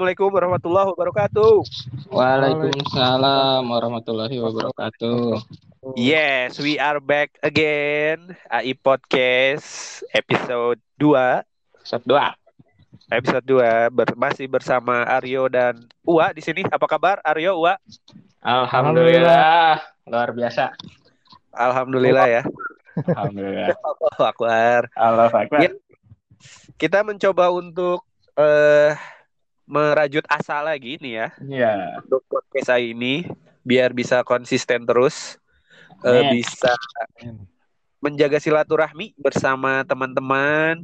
Assalamualaikum warahmatullahi wabarakatuh. Waalaikumsalam warahmatullahi wabarakatuh. Yes, we are back again. AI Podcast episode 2. Episode 2. Episode 2 ber masih bersama Aryo dan Ua di sini. Apa kabar Aryo, Ua? Alhamdulillah. Luar biasa. Alhamdulillah ya. Alhamdulillah. Allahu Akbar. Allah Akbar. Ya. Kita mencoba untuk eh merajut asa lagi nih ya Iya. untuk podcast saya ini biar bisa konsisten terus eh, Amin. bisa menjaga silaturahmi bersama teman-teman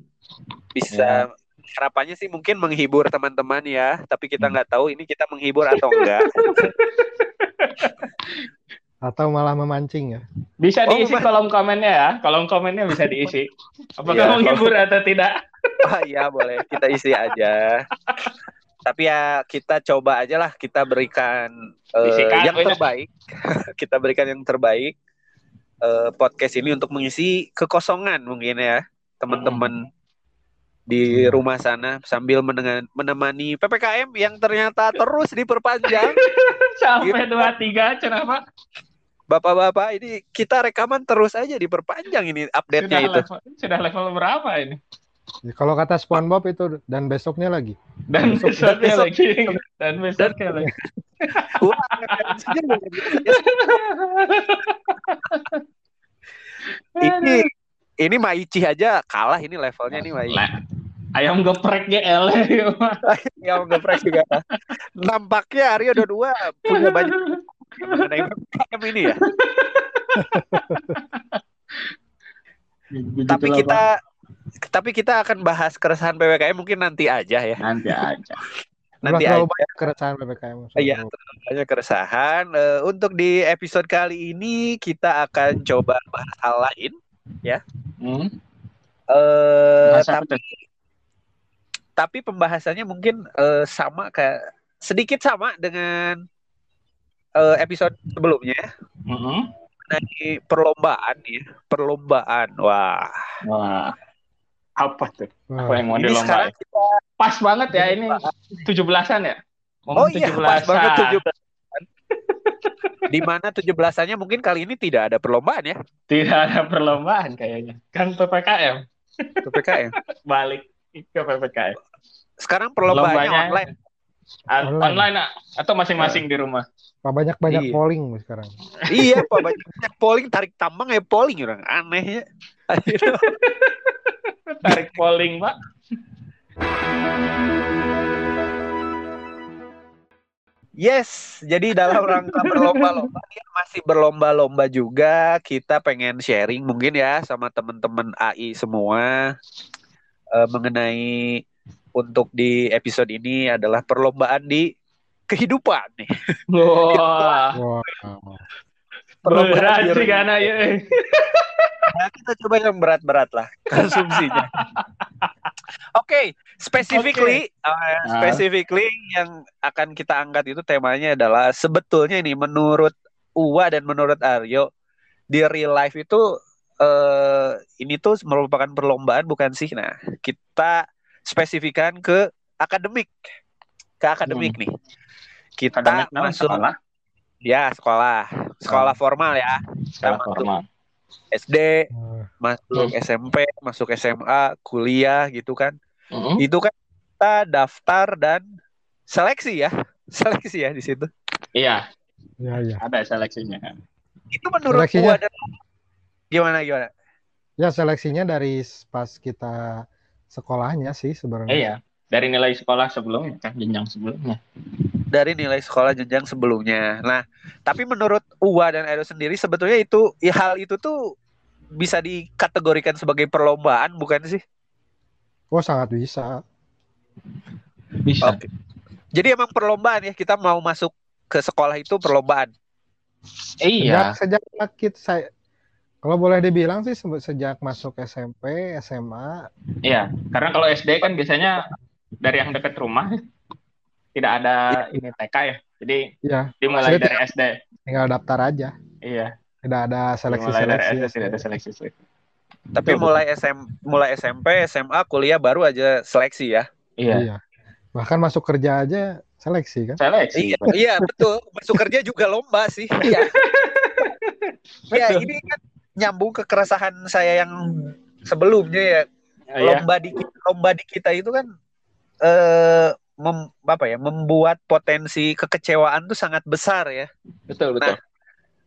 bisa harapannya sih mungkin menghibur teman-teman ya tapi kita Hmm. nggak tahu ini kita menghibur atau enggak atau malah memancing ya. Bisa Oh, diisi kolom komennya ya. Kolom komennya bisa diisi. Iya, Apakah menghibur atau tidak? oh iya boleh kita isi aja tapi ya kita coba aja lah kita berikan Bisikan, yang terbaik. Kita berikan yang terbaik eh, podcast ini untuk mengisi kekosongan mungkin ya teman-teman di rumah sana sambil menengan- menemani ppkm yang ternyata terus diperpanjang. Sampai dua tiga kenapa? bapak-bapak ini kita rekaman terus aja diperpanjang ini update-nya Sudah itu. level, sudah level berapa ini? Ya, Kalau kata SpongeBob itu dan besoknya lagi. Dan Besok- besoknya besok- lagi. Dan besoknya lagi. Wah, ini ini Maici aja kalah ini levelnya nih Maici. Lah, Ayam geprek GL. yang geprek juga. Nampaknya Aryo dan Dua punya banyak mengenai ini ya. Tapi kita tapi kita akan bahas keresahan PPKM mungkin nanti aja ya. nanti aja. Nanti Terlalu aja. banyak keresahan PPKM. Iya, banyak keresahan. Eh, untuk di episode kali ini kita akan coba bahas hal lain. Hmm? Eh, Bahas apa tapi tapi pembahasannya mungkin eh, sama kayak sedikit sama dengan eh, episode sebelumnya Mm-mm. dari perlombaan ya perlombaan wah Wah. Apa tuh? Apa yang mau ini sekarang dilombain? kita Pas banget ya ini 17-an ya? Momen oh iya pas 17-an. banget 17 di mana 17-annya mungkin kali ini tidak ada perlombaan ya Tidak ada perlombaan kayaknya. Kan PPKM PPKM balik ke PPKM. sekarang perlombaannya Lombanya- online Online. Online, ah? atau masing-masing di rumah? Pak banyak-banyak Iya. polling sekarang. iya pak banyak, banyak polling tarik tambang ya polling orang aneh ya Tarik polling, Pak. Yes, jadi dalam rangka berlomba-lomba ya masih berlomba-lomba juga kita pengen sharing mungkin ya sama teman-teman AI semua eh, mengenai untuk di episode ini adalah perlombaan di kehidupan nih. Wah. Berat sih karena ya. Nah, kita coba yang berat-berat lah konsumsinya. Oke, specifically, uh, Ah. specifically yang akan kita angkat itu temanya adalah sebetulnya ini menurut Uwa dan menurut Aryo di real life itu eh ini tuh merupakan perlombaan bukan sih? Nah, kita spesifikan ke akademik, ke akademik nih. Kita Akademik nama masuk sekolah. ya sekolah, sekolah formal ya, Sekolah masuk. formal. SD, Wah. masuk SMP, masuk SMA, kuliah gitu kan. Mm-mm. Itu kan kita daftar dan seleksi ya. Seleksi ya di situ. Iya, Ya, ya. ada seleksinya. Itu menurut Seleksinya? gua dan gimana gimana? Ya seleksinya dari pas kita sekolahnya sih sebenarnya. Iya, dari nilai sekolah sebelumnya kan, jenjang sebelumnya. Dari nilai sekolah jenjang sebelumnya. Nah, tapi menurut Uwa dan Edo sendiri sebetulnya itu ya, hal itu tuh bisa dikategorikan sebagai perlombaan bukan sih? Oh sangat bisa. Bisa. Oke. Jadi emang perlombaan ya kita mau masuk ke sekolah itu perlombaan. Iya, Sejak, sejak kita saya kalau boleh dibilang sih se- sejak masuk SMP, SMA, iya. Karena kalau SD kan biasanya dari yang dekat rumah tidak ada ini TK ya. Jadi ya dimulai Jadi dari SD. tinggal daftar aja. Iya, Tidak ada dimulai dari seleksi-seleksi. SD tidak ada seleksi. Tapi Betul, mulai SM mulai SMP, SMA, kuliah baru aja seleksi ya. Iya. Iya. Bahkan masuk kerja aja seleksi kan. Seleksi. Iya, iya betul. Masuk kerja juga lomba sih. Iya. ya ini kan nyambung ke keresahan saya yang sebelumnya ya. Iya. Lomba di lomba di kita itu kan eh mem, apa ya membuat potensi kekecewaan tuh sangat besar ya. Betul, betul.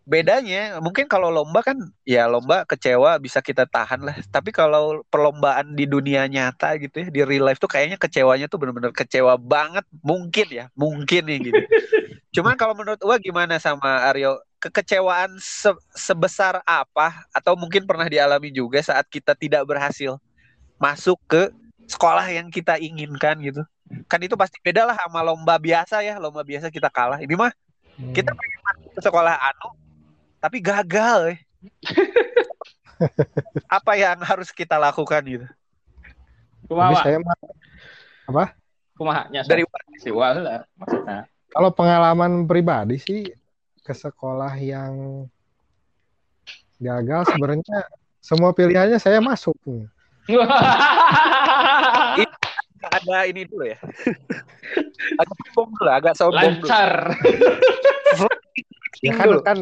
Bedanya mungkin kalau lomba kan ya lomba kecewa bisa kita tahan lah. Tapi kalau perlombaan di dunia nyata gitu ya di real life tuh kayaknya kecewanya tuh bener-bener kecewa banget mungkin ya mungkin nih gitu. Cuman kalau menurut gua gimana sama Aryo kekecewaan se- sebesar apa atau mungkin pernah dialami juga saat kita tidak berhasil masuk ke sekolah yang kita inginkan gitu. Kan itu pasti beda lah sama lomba biasa ya, lomba biasa kita kalah. Ini mah Hmm. kita pengen masuk ke sekolah anu tapi gagal eh. apa yang harus kita lakukan gitu Tapi Kumaha, saya mah kumahanya dari si Wala maksudnya. kalau pengalaman pribadi sih ke sekolah yang gagal sebenarnya semua pilihannya saya masuk. ada ini dulu ya agak sombong dulu agak sombong dulu Lancar. Ya kan, kan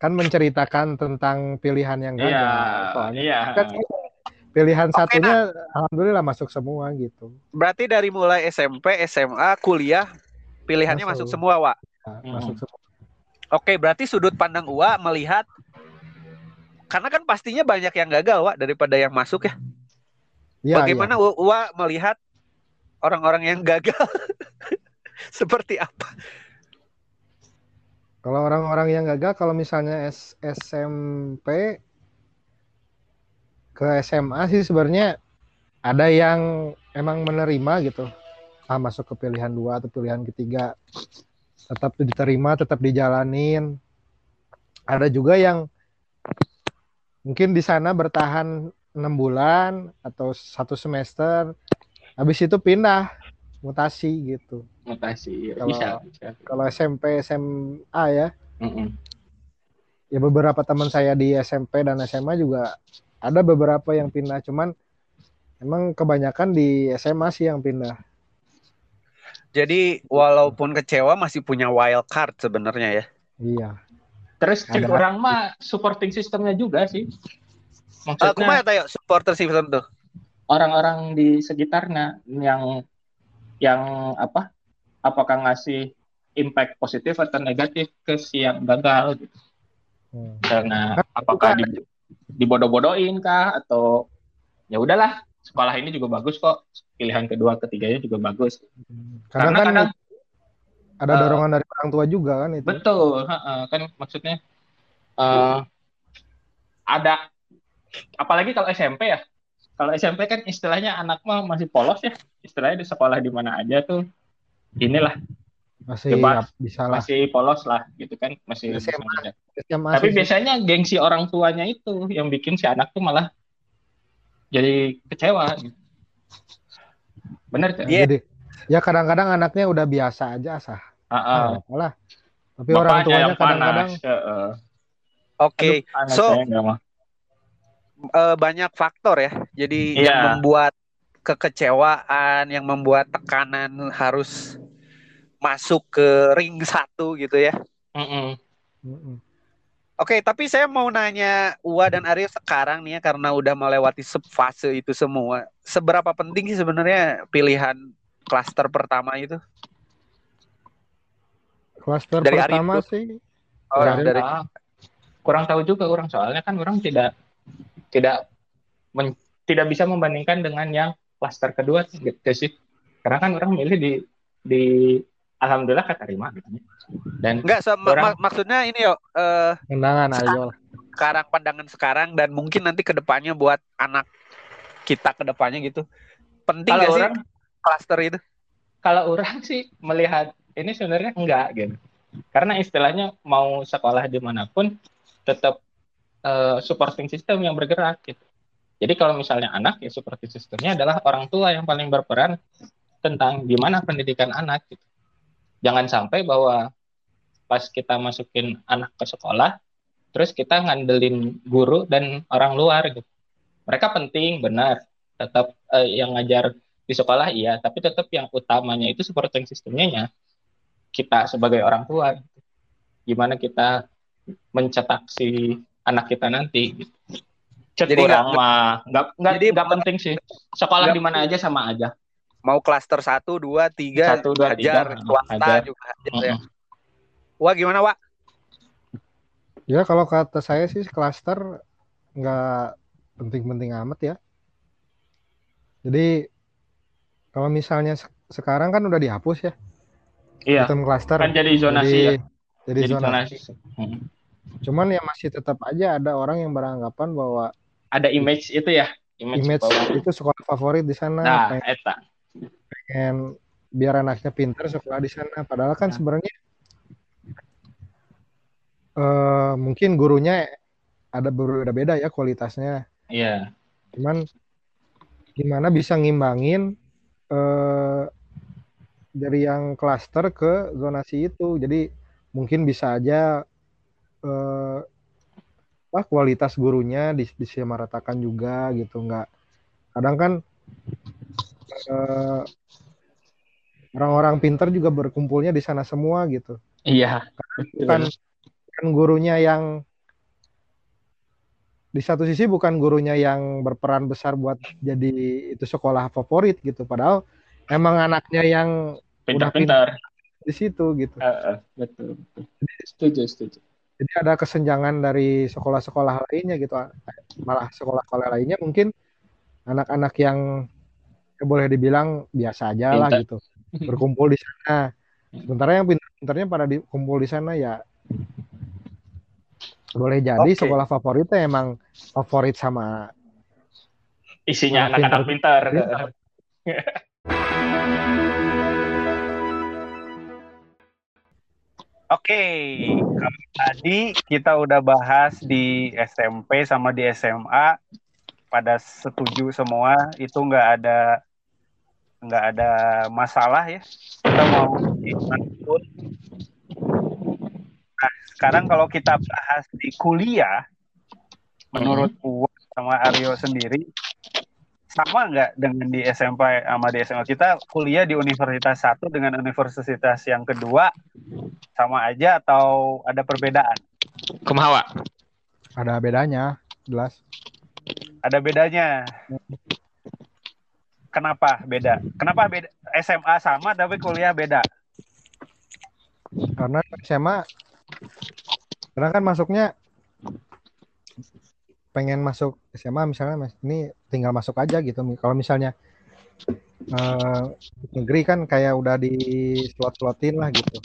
kan menceritakan tentang pilihan yang gagal. Iya, Soalnya iya. kan pilihan Oke, satunya alhamdulillah masuk semua gitu. berarti dari mulai SMP SMA kuliah pilihannya masuk, Masuk. semua Wak Nah, Hmm. Masuk semua. oke berarti sudut pandang Uwa melihat karena kan pastinya banyak yang gagal Wak daripada yang masuk ya Iya, bagaimana iya. Uwa melihat orang-orang yang gagal seperti apa Kalau orang-orang yang gagal kalau misalnya S- SMP ke SMA sih sebenarnya ada yang emang menerima gitu. Ah masuk ke pilihan dua atau pilihan ketiga tetap diterima, tetap dijalanin. Ada juga yang mungkin di sana bertahan enam bulan atau satu semester, habis itu pindah mutasi gitu. Mutasi. Kalau- Bisa, bisa. Kalau SMP, SMA ya, Mm-mm. ya beberapa teman saya di SMP dan SMA juga ada beberapa yang pindah cuman emang kebanyakan di SMA sih yang pindah jadi walaupun kecewa masih punya wild card sebenarnya ya iya Terus cek Ada. orang mah supporting sistemnya juga sih. Eh, Maksudnya kumaha tayo supporter system tuh orang-orang di sekitarnya yang yang apa? Apakah ngasih impact positif atau negatif ke si yang gagal gitu. Hmm. Karena Kan apakah di, dibodoh-bodohin kah atau ya udahlah sekolah ini juga bagus kok pilihan kedua ketiganya juga bagus karena, karena kan kadang ada eh, dorongan dari orang tua juga kan itu betul ha-ha, kan maksudnya eh, ada apalagi kalau SMP ya kalau SMP kan istilahnya anak mah masih polos ya istilahnya di sekolah di mana aja tuh inilah masih bebas. ya, bisa lah masih polos lah gitu kan masih SMA. SMA tapi sih. biasanya gengsi orang tuanya itu yang bikin si anak tuh malah jadi kecewa gitu. bener Iya. jadi ya kadang-kadang anaknya udah biasa aja sah Ah, ah. lah tapi orang Bapaknya tuanya yang kadang-kadang oke anak so- eh, banyak faktor ya. Jadi Iya. yang membuat kekecewaan, yang membuat tekanan harus masuk ke ring satu gitu ya. Mm-mm. Mm-mm. Oke, tapi saya mau nanya Ua dan Aryo sekarang nih ya karena udah melewati se- fase itu semua. Seberapa penting sih sebenarnya pilihan klaster pertama itu? klaster Dari pertama itu. sih Oh, Dari- dari Ah, kurang tahu juga orang soalnya kan orang tidak tidak men- tidak bisa membandingkan dengan yang klaster kedua gitu sih karena kan orang milih di di alhamdulillah keterima gitu dan enggak so, Orang- ma- maksudnya ini yo eh undangan ayo sekarang pandangan sekarang dan mungkin nanti ke depannya buat anak kita ke depannya gitu. Penting kalau sih orang klaster itu? kalau orang sih melihat ini sebenarnya enggak gitu karena istilahnya mau sekolah di mana pun tetap eh, supporting system yang bergerak gitu. Jadi kalau misalnya anak ya supporting sistemnya adalah orang tua yang paling berperan tentang gimana pendidikan anak gitu. Jangan sampai bahwa pas kita masukin anak ke sekolah terus kita ngandelin guru dan orang luar gitu. Mereka penting benar. Tetap eh, yang ngajar di sekolah iya. Tapi tetap yang utamanya itu supporting sistemnya ya kita sebagai orang tua gimana kita mencetak si anak kita nanti gitu. Cet Jadi kurang nggak- mah nggak nggak Jadi nggak penting sih sekolah di mana aja sama aja Mau klaster satu, dua, tiga, Satu, dua, hajar, tiga, swasta hajar. juga hajar ya. Mm-mm. Wah gimana Wak? Ya kalau kata saya sih klaster nggak penting-penting amat ya. Jadi kalau misalnya se- sekarang kan udah dihapus ya iya sistem klaster. kan jadi zonasi ya Jadi, jadi jadi zonasi. zonasi Hmm. Cuman ya masih tetap aja ada orang yang beranggapan bahwa ada image itu ya image, image bahwa itu sekolah favorit di sana, nah pengen, eta pengen biar anaknya pinter sekolah di sana. Padahal kan Nah. sebenarnya eh mungkin gurunya ada berbeda-beda ya kualitasnya. iya Cuman gimana bisa ngimbangin eh dari yang klaster ke zonasi itu. Jadi mungkin bisa aja eh apa kualitas gurunya dis- disamaratakan juga gitu nggak kadang kan eh, orang-orang pinter juga berkumpulnya di sana semua gitu. Iya. Bukan bukan gurunya yang di satu sisi bukan gurunya yang berperan besar buat jadi itu sekolah favorit gitu padahal emang anaknya yang pintar-pintar. di situ gitu. Heeh, betul betul. Setuju setuju jadi ada kesenjangan dari sekolah-sekolah lainnya gitu malah sekolah-sekolah lainnya mungkin anak-anak yang ya boleh dibilang biasa aja lah gitu berkumpul di sana sementara yang pintar-pintarnya pada dikumpul di sana ya boleh jadi Oke. sekolah favoritnya emang favorit sama isinya Anak anak-anak pintar pintar. Oke, kalau tadi kita udah bahas di SMP sama di SMA, pada setuju semua itu nggak ada nggak ada masalah ya. Kita mau di mana pun. Nah, sekarang kalau kita bahas di kuliah, menurut Uwa sama Aryo sendiri, sama nggak dengan di SMP sama di SMA kita kuliah di universitas satu dengan universitas yang kedua sama aja atau ada perbedaan? kumaha ada bedanya jelas Ada bedanya. Kenapa beda? Kenapa beda? SMA sama tapi kuliah beda. karena SMA karena kan masuknya pengen masuk SMA misalnya ini tinggal masuk aja gitu. Kalau misalnya eh, negeri kan kayak udah di slot-slotin lah gitu.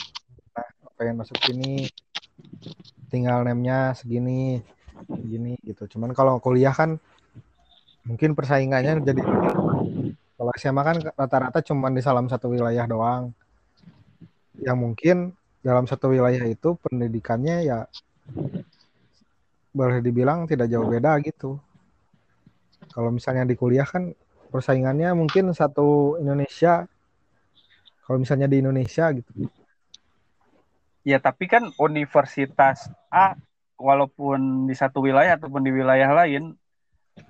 Nah, pengen masuk sini tinggal nemnya segini segini gitu. Cuman kalau kuliah kan mungkin persaingannya jadi kalau SMA kan rata-rata cuman di salah satu wilayah doang. Yang mungkin dalam satu wilayah itu pendidikannya ya boleh dibilang tidak jauh beda gitu. Kalau misalnya di kuliah kan persaingannya mungkin satu Indonesia. Kalau misalnya di Indonesia gitu. Ya tapi kan universitas A walaupun di satu wilayah ataupun di wilayah lain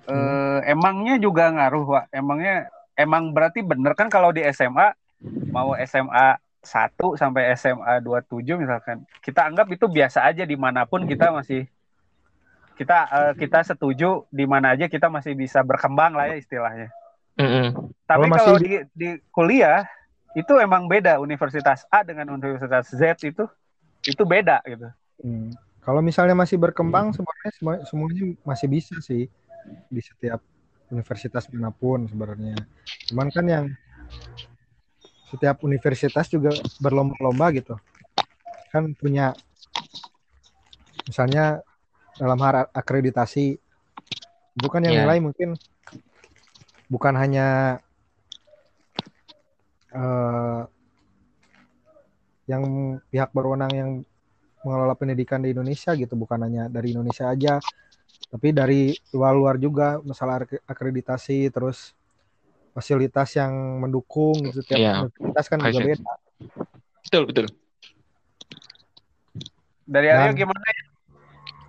eh, emangnya juga ngaruh, Pak. Emangnya emang berarti bener kan kalau di SMA mau SMA 1 sampai SMA 27 misalkan. Kita anggap itu biasa aja di mana pun kita masih kita eh, kita setuju di mana aja kita masih bisa berkembang lah ya istilahnya. Tapi Kalau masih kalau di- di, kuliah itu emang beda Universitas A dengan Universitas Z itu itu beda gitu. Hmm. Kalau misalnya masih berkembang sebenarnya semua- semuanya masih bisa sih di setiap universitas mana pun sebenarnya. Cuman kan yang setiap universitas juga berlomba-lomba gitu. Kan punya misalnya dalam hal akreditasi itu kan yang Iya. nilai mungkin bukan hanya eh, yang pihak berwenang yang mengelola pendidikan di Indonesia gitu bukan hanya dari Indonesia aja tapi dari luar-luar juga masalah ak- akreditasi terus fasilitas yang mendukung gitu tiap Iya. universitas kan juga Fasilitas. beda betul betul Dari Dan- Aryo gimana?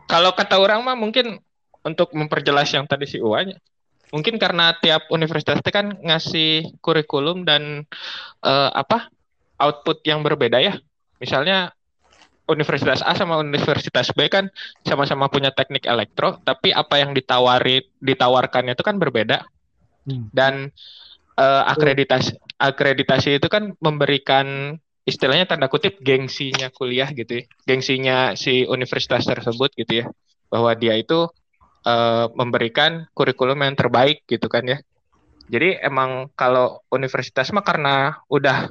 Kalau kata orang mah mungkin untuk memperjelas yang tadi si Uwanya mungkin karena tiap universitas itu kan ngasih kurikulum dan uh, apa output yang berbeda ya. Misalnya Universitas A sama Universitas B kan sama-sama punya teknik elektro, tapi apa yang ditawari ditawarkannya itu kan berbeda. Hmm. Dan uh, akreditasi akreditasi itu kan memberikan istilahnya tanda kutip gengsinya kuliah gitu ya, gengsinya si universitas tersebut gitu ya, bahwa dia itu uh, memberikan kurikulum yang terbaik gitu kan ya. Jadi emang kalau universitas mah karena udah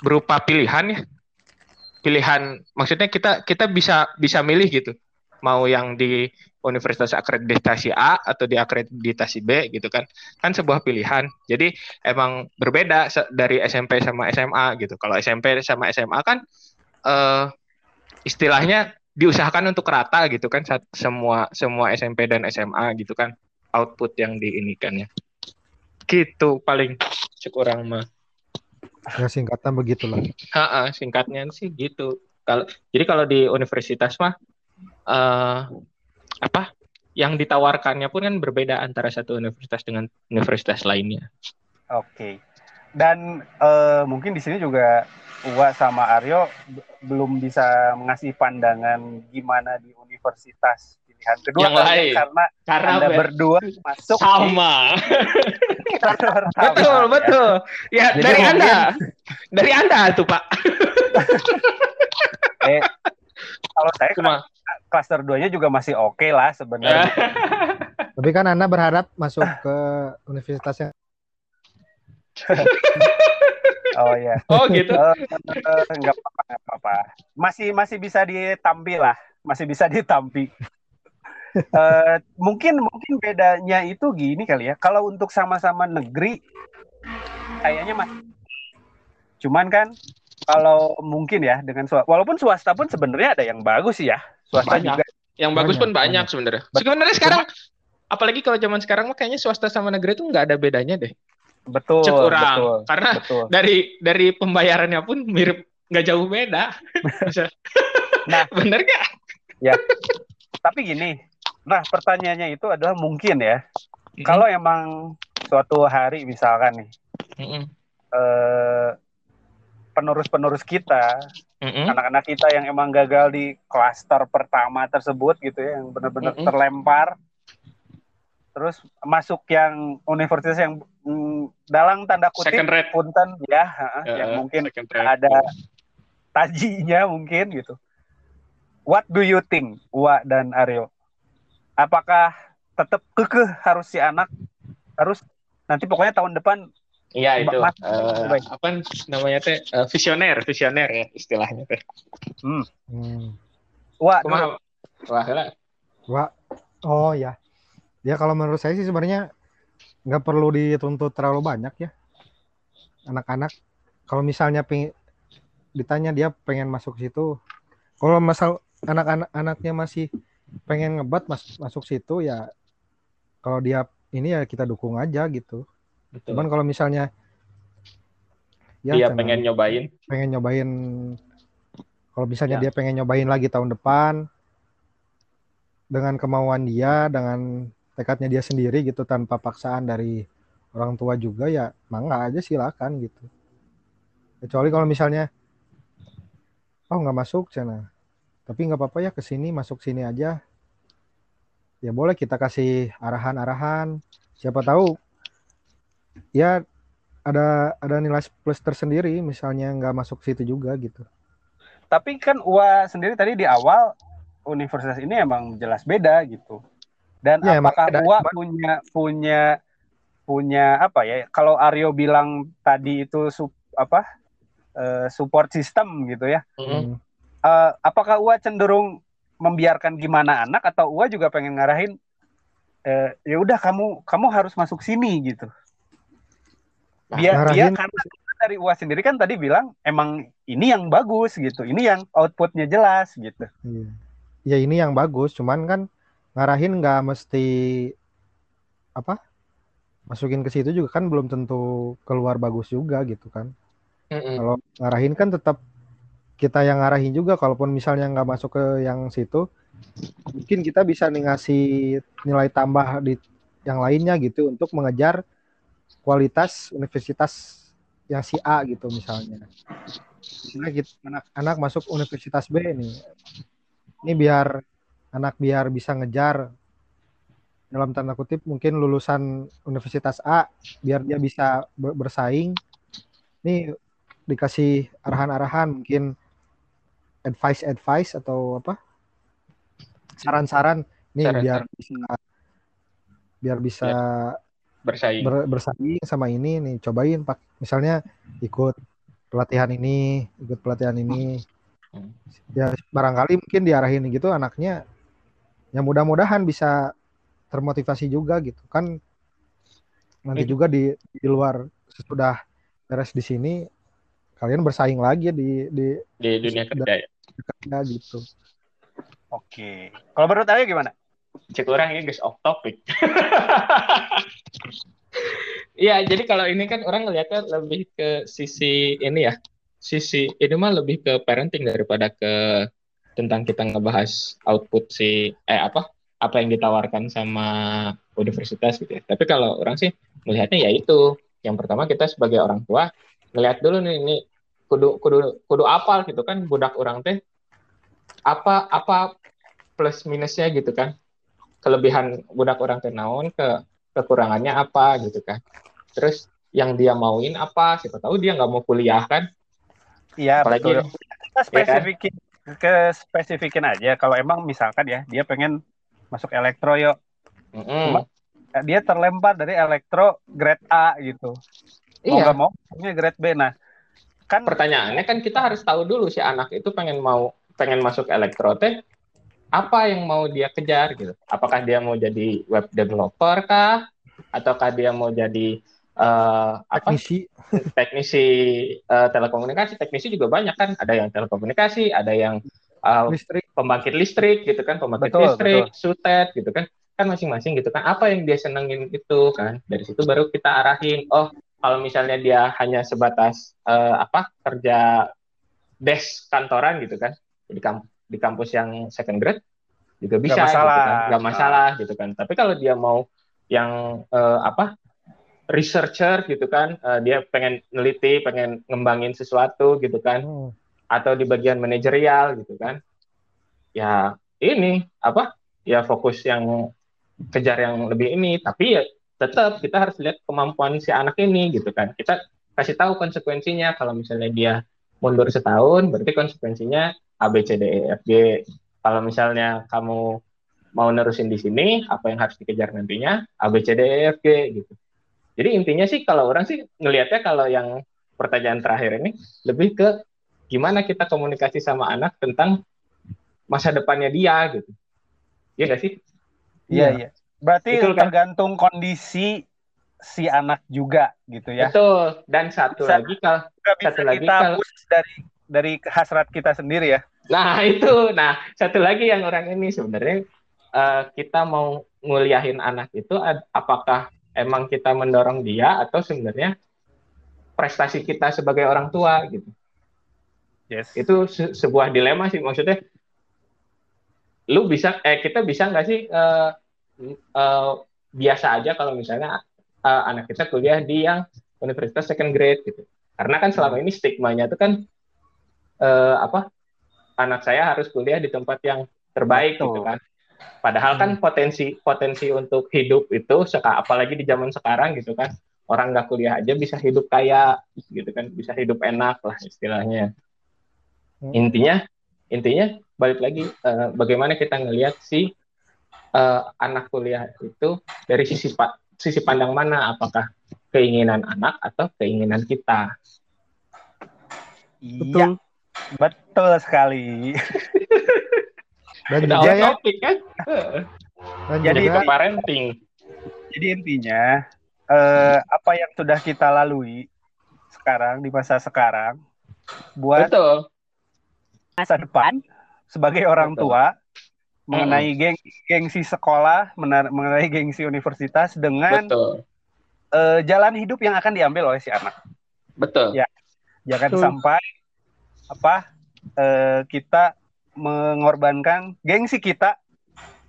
berupa pilihan ya. Pilihan maksudnya kita kita bisa bisa milih gitu. Mau yang di universitas akreditasi A atau di akreditasi B gitu kan. Kan sebuah pilihan. Jadi emang berbeda dari SMP sama SMA gitu. Kalau SMP sama SMA kan uh, istilahnya diusahakan untuk rata gitu kan semua semua SMP dan SMA gitu kan output yang diinikan ya gitu paling kurang mah ya singkatan begitulah ha singkatnya sih gitu kalau jadi kalau di universitas mah uh, apa yang ditawarkannya pun kan berbeda antara satu universitas dengan universitas lainnya. Oke. Okay. dan uh, mungkin di sini juga Uwa sama Aryo belum bisa mengasih pandangan gimana di universitas pilihan kedua yang lain. karena karena anda berdua masuk sama. Betul ya. betul. Ya Jadi dari mungkin... anda. Dari anda tuh pak. Eh, kalau saya Cuma... klaster 2 nya juga masih oke okay lah sebenarnya tapi kan anda berharap masuk ke universitasnya Oh iya. Oh gitu. Uh, uh, enggak apa-apa. Masih masih bisa ditampi lah, masih bisa ditampi. uh, mungkin mungkin bedanya itu gini kali ya. Kalau untuk sama-sama negeri, kayaknya masih. Cuman kan kalau mungkin ya dengan swasta, walaupun swasta pun sebenarnya ada yang bagus sih ya. Swasta banyak. juga. Yang bagus pun banyak, banyak. sebenarnya. Sebenarnya sekarang, apalagi kalau zaman sekarang mah kayaknya swasta sama negeri itu nggak ada bedanya deh. Betul. Cek orang. Betul, Karena betul. dari dari pembayarannya pun mirip nggak jauh beda. nah, bener gak? Ya. Tapi gini, nah pertanyaannya itu adalah mungkin ya, mm-hmm. kalau emang suatu hari misalkan nih, mm-hmm. eh, penerus-penerus kita, mm-hmm. anak-anak kita yang emang gagal di klaster pertama tersebut gitu ya, yang benar-benar mm-hmm. terlempar, terus masuk yang universitas yang mm, dalam tanda kutip punten ya, uh, yang mungkin ada tajinya mungkin gitu. What do you think, Wa dan Aryo? Apakah tetap kekeh harus si anak harus nanti pokoknya tahun depan Iya itu. Uh, apa namanya teh? Uh, visioner visioner ya istilahnya teh. Hmm. hmm. Wah, wah, wah, oh ya, ya kalau menurut saya sih sebenarnya nggak perlu dituntut terlalu banyak ya anak-anak. Kalau misalnya peng, ditanya dia pengen masuk situ kalau masal anak-anak anaknya masih pengen ngebat mas, masuk situ ya kalau dia ini ya kita dukung aja gitu Betul. cuman kalau misalnya ya dia pengen nyobain. pengen nyobain kalau misalnya ya. dia pengen nyobain lagi tahun depan dengan kemauan dia dengan tekadnya dia sendiri gitu tanpa paksaan dari orang tua juga ya mangga aja silakan gitu. Kecuali kalau misalnya oh nggak masuk sana tapi nggak apa-apa ya ke sini masuk sini aja. Ya boleh kita kasih arahan-arahan. Siapa tahu ya ada ada nilai plus tersendiri misalnya nggak masuk situ juga gitu tapi kan UA sendiri tadi di awal universitas ini emang jelas beda gitu dan ya, apakah Uwa punya punya punya apa ya? Kalau Aryo bilang tadi itu sup, apa uh, support system gitu ya. Mm. Uh, apakah Uwa cenderung membiarkan gimana anak atau Uwa juga pengen ngarahin uh, ya udah kamu kamu harus masuk sini gitu. Dia dia karena dari Uwa sendiri kan tadi bilang emang ini yang bagus gitu. Ini yang outputnya jelas gitu. Iya. Ya ini yang bagus, cuman kan ngarahin nggak mesti apa masukin ke situ juga kan belum tentu keluar bagus juga gitu kan mm-hmm. kalau ngarahin kan tetap kita yang ngarahin juga kalaupun misalnya nggak masuk ke yang situ mungkin kita bisa nih ngasih nilai tambah di yang lainnya gitu untuk mengejar kualitas universitas yang si A gitu misalnya. Misalnya gitu, anak anak masuk universitas B nih. Ini biar anak biar bisa ngejar dalam tanda kutip mungkin lulusan universitas A biar dia bisa bersaing. Ini dikasih arahan-arahan mungkin advice advice atau apa saran-saran nih Saran. biar bisa biar bisa ya, bersaing. Ber, bersaing sama ini nih cobain pak. Misalnya ikut pelatihan ini ikut pelatihan ini. Hmm. ya barangkali mungkin diarahin gitu anaknya yang mudah-mudahan bisa termotivasi juga gitu. Kan nanti juga di di luar sesudah beres di sini kalian bersaing lagi di di di dunia kerja ya. gitu. Oke. Kalau menurut Ayo gimana? Cek orang ini guys off topic. Iya, jadi kalau ini kan orang ngeliatnya lebih ke sisi ini ya. Sisi ini mah lebih ke parenting daripada ke tentang kita ngebahas output si eh apa? Apa yang ditawarkan sama universitas gitu ya. Tapi kalau orang sih melihatnya ya itu. Yang pertama kita sebagai orang tua ngelihat dulu nih ini kudu kudu kudu apal gitu kan budak orang teh apa apa plus minusnya gitu kan kelebihan budak orang tenaun ke kekurangannya apa gitu kan terus yang dia mauin apa siapa tahu dia nggak mau kuliah kan iya apalagi betul. kita spesifikin ya kan? ke spesifikin aja kalau emang misalkan ya dia pengen masuk elektro yuk mm -hmm. Cuma, dia terlempar dari elektro grade A gitu iya. mau nggak mau grade B nah kan pertanyaannya kan kita harus tahu dulu si anak itu pengen mau pengen masuk elektro teh apa yang mau dia kejar gitu? Apakah dia mau jadi web developer kah? Ataukah dia mau jadi uh, apa? Teknisi. Teknisi uh, telekomunikasi. Teknisi juga banyak kan? Ada yang telekomunikasi ada yang uh, listrik. pembangkit listrik gitu kan? Pembangkit betul, listrik betul. sutet gitu kan? Kan masing-masing gitu kan? Apa yang dia senengin itu kan? Dari situ baru kita arahin oh kalau misalnya dia hanya sebatas uh, apa? Kerja desk kantoran gitu kan? Di kampus di kampus yang second grade juga bisa gak masalah. gitu kan. Nggak masalah gitu kan. Tapi kalau dia mau yang uh, apa researcher gitu kan uh, dia pengen neliti pengen ngembangin sesuatu gitu kan hmm. atau di bagian manajerial gitu kan ya ini apa ya fokus yang kejar yang lebih ini. Tapi ya tetap kita harus lihat kemampuan si anak ini gitu kan. Kita kasih tahu konsekuensinya. Kalau misalnya dia mundur setahun berarti konsekuensinya A B C D E F G. Kalau misalnya kamu mau nerusin di sini apa yang harus dikejar nantinya? A B C D E F G gitu. Jadi intinya sih kalau orang sih ngelihatnya kalau yang pertanyaan terakhir ini lebih ke gimana kita komunikasi sama anak tentang masa depannya dia gitu. Iya gak sih? Iya. iya. Berarti Betul, kan? tergantung kondisi si anak juga gitu ya. Betul. Dan satu bisa, lagi kalau satu lagi kalau dari dari hasrat kita sendiri ya. Nah, itu. Nah, satu lagi yang orang ini sebenarnya uh, kita mau nguliahin anak itu apakah emang kita mendorong dia atau sebenarnya prestasi kita sebagai orang tua gitu. Yes. Itu se sebuah dilema sih maksudnya. Lu bisa eh kita bisa nggak sih uh, uh, biasa aja kalau misalnya uh, anak kita kuliah di yang universitas second grade gitu. Karena kan selama ini stigmanya itu kan uh, apa anak saya harus kuliah di tempat yang terbaik Betul. gitu kan. Padahal kan hmm. potensi potensi untuk hidup itu apalagi di zaman sekarang gitu kan orang nggak kuliah aja bisa hidup kaya gitu kan bisa hidup enak lah istilahnya. Hmm. Intinya intinya balik lagi uh, bagaimana kita ngelihat si uh, anak kuliah itu dari sisi pak sisi pandang mana? Apakah keinginan anak atau keinginan kita? Iya betul. sekali. Dan Udah juga ya. topik, kan? Dan jadi juga, parenting? Jadi intinya uh, apa yang sudah kita lalui sekarang di masa sekarang buat Betul. masa depan sebagai orang Betul. tua mengenai geng gengsi sekolah, mengenai gengsi universitas dengan Uh, jalan hidup yang akan diambil oleh si anak. Betul. Ya, jangan Betul. sampai apa uh, kita mengorbankan gengsi kita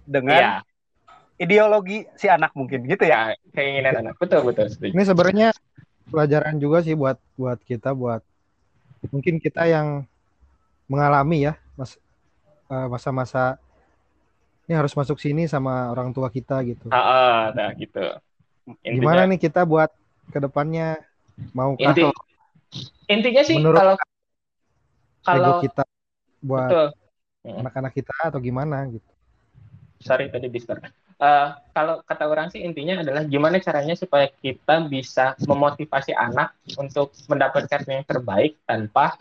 dengan ya. ideologi si anak mungkin gitu ya. ya keinginan anak. Betul betul. Ini sebenarnya pelajaran juga sih buat buat kita buat mungkin kita yang mengalami ya mas eh, masa-masa ini harus masuk sini sama orang tua kita gitu. Ah, ah nah gitu. Intinya, Gimana nih kita buat ke depannya mau Inti, intinya sih menurut kalau kalau kita buat anak-anak kita atau gimana gitu. Sorry tadi discord. Uh, kalau kata orang sih intinya adalah gimana caranya supaya kita bisa memotivasi anak untuk mendapatkan yang terbaik tanpa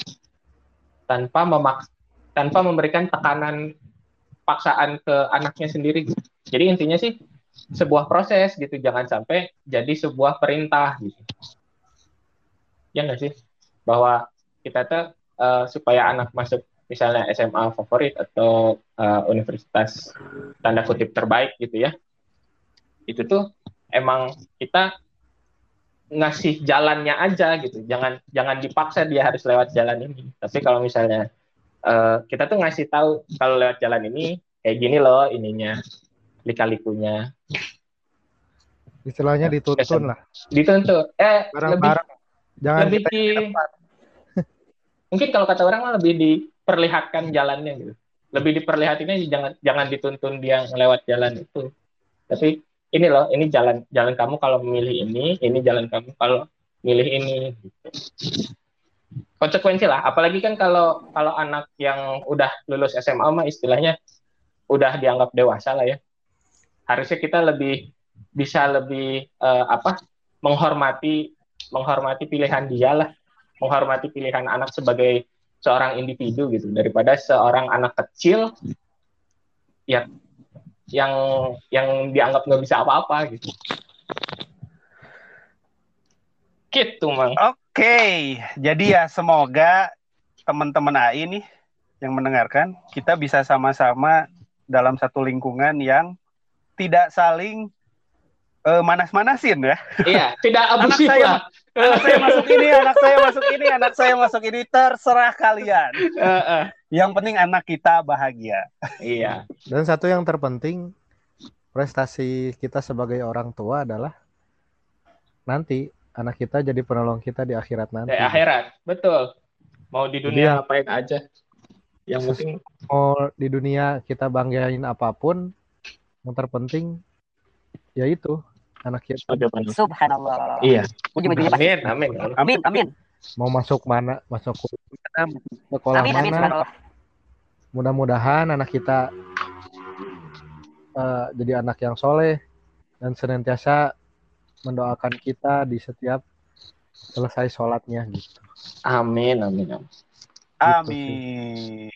tanpa memak tanpa memberikan tekanan paksaan ke anaknya sendiri. Jadi intinya sih sebuah proses gitu, jangan sampai jadi sebuah perintah gitu. Ya nggak sih? Bahwa kita tuh uh, supaya anak masuk misalnya SMA favorit atau uh, universitas tanda kutip terbaik gitu ya itu tuh emang kita ngasih jalannya aja gitu jangan jangan dipaksa dia harus lewat jalan ini tapi kalau misalnya uh, kita tuh ngasih tahu kalau lewat jalan ini kayak gini loh ininya lika-likunya. Istilahnya dituntun lah. Dituntun. Eh Barang -barang. lebih jangan lebih di mungkin kalau kata orang lebih diperlihatkan jalannya gitu. Lebih diperlihatinnya jangan jangan dituntun dia lewat jalan itu. Tapi ini loh ini jalan jalan kamu kalau memilih ini ini jalan kamu kalau milih ini. gitu. Konsekuensi lah. Apalagi kan kalau kalau anak yang udah lulus SMA mah istilahnya udah dianggap dewasa lah ya. Harusnya kita lebih bisa lebih uh, apa menghormati menghormati pilihan dia lah. Menghormati pilihan anak sebagai seorang individu gitu. Daripada seorang anak kecil ya yang yang dianggap nggak bisa apa-apa gitu. Gitu, Mang. Oke, okay. jadi ya semoga teman-teman AI nih yang mendengarkan kita bisa sama-sama dalam satu lingkungan yang tidak saling uh, manas-manasin ya. Iya, tidak abusif anak saya, anak saya masuk ini, anak saya masuk ini, anak saya masuk ini, terserah kalian. Uh, uh. Yang penting anak kita bahagia. Iya. Dan satu yang terpenting prestasi kita sebagai orang tua adalah nanti anak kita jadi penolong kita di akhirat nanti. Di akhirat, betul. Mau di dunia ngapain aja. Yang penting mau di dunia kita banggain apa pun, yang terpenting ya itu anak kita. Subhanallah. Iya. Amin, amin. Amin, amin. Mau masuk mana, masuk sekolah amin, amin, mana. Mudah-mudahan anak kita uh, jadi anak yang soleh dan senantiasa mendoakan kita di setiap selesai sholatnya gitu. Amin, amin, amin. Amin.